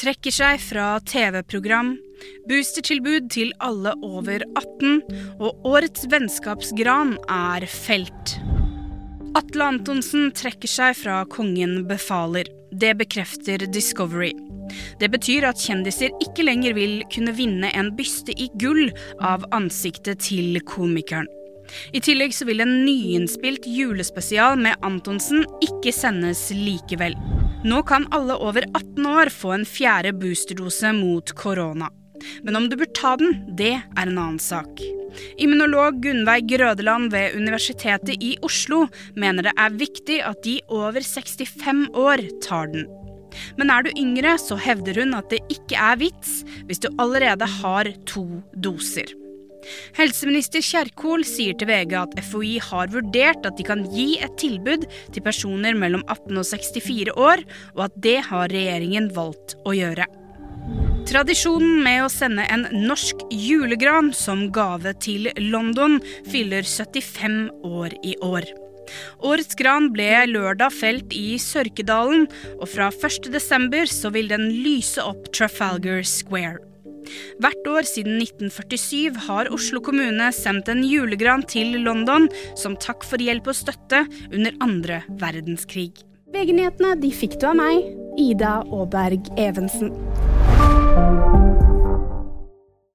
trekker seg fra TV-program, boostertilbud til alle over 18, og årets vennskapsgran er felt. Atle Antonsen trekker seg fra Kongen befaler. Det bekrefter Discovery. Det betyr at kjendiser ikke lenger vil kunne vinne en byste i gull av ansiktet til komikeren. I tillegg så vil en nyinnspilt julespesial med Antonsen ikke sendes likevel. Nå kan alle over 18 år få en fjerde boosterdose mot korona. Men om du bør ta den, det er en annen sak. Immunolog Gunnveig Grødeland ved Universitetet i Oslo mener det er viktig at de over 65 år tar den. Men er du yngre, så hevder hun at det ikke er vits hvis du allerede har to doser. Helseminister Kjerkol sier til VG at FHI har vurdert at de kan gi et tilbud til personer mellom 18 og 64 år, og at det har regjeringen valgt å gjøre. Tradisjonen med å sende en norsk julegran som gave til London fyller 75 år i år. Årets gran ble lørdag felt i Sørkedalen, og fra 1.12. så vil den lyse opp Trafalgar Square. Hvert år siden 1947 har Oslo kommune sendt en julegran til London som takk for hjelp og støtte under andre verdenskrig. VG-nyhetene de fikk du av meg, Ida Aaberg Evensen.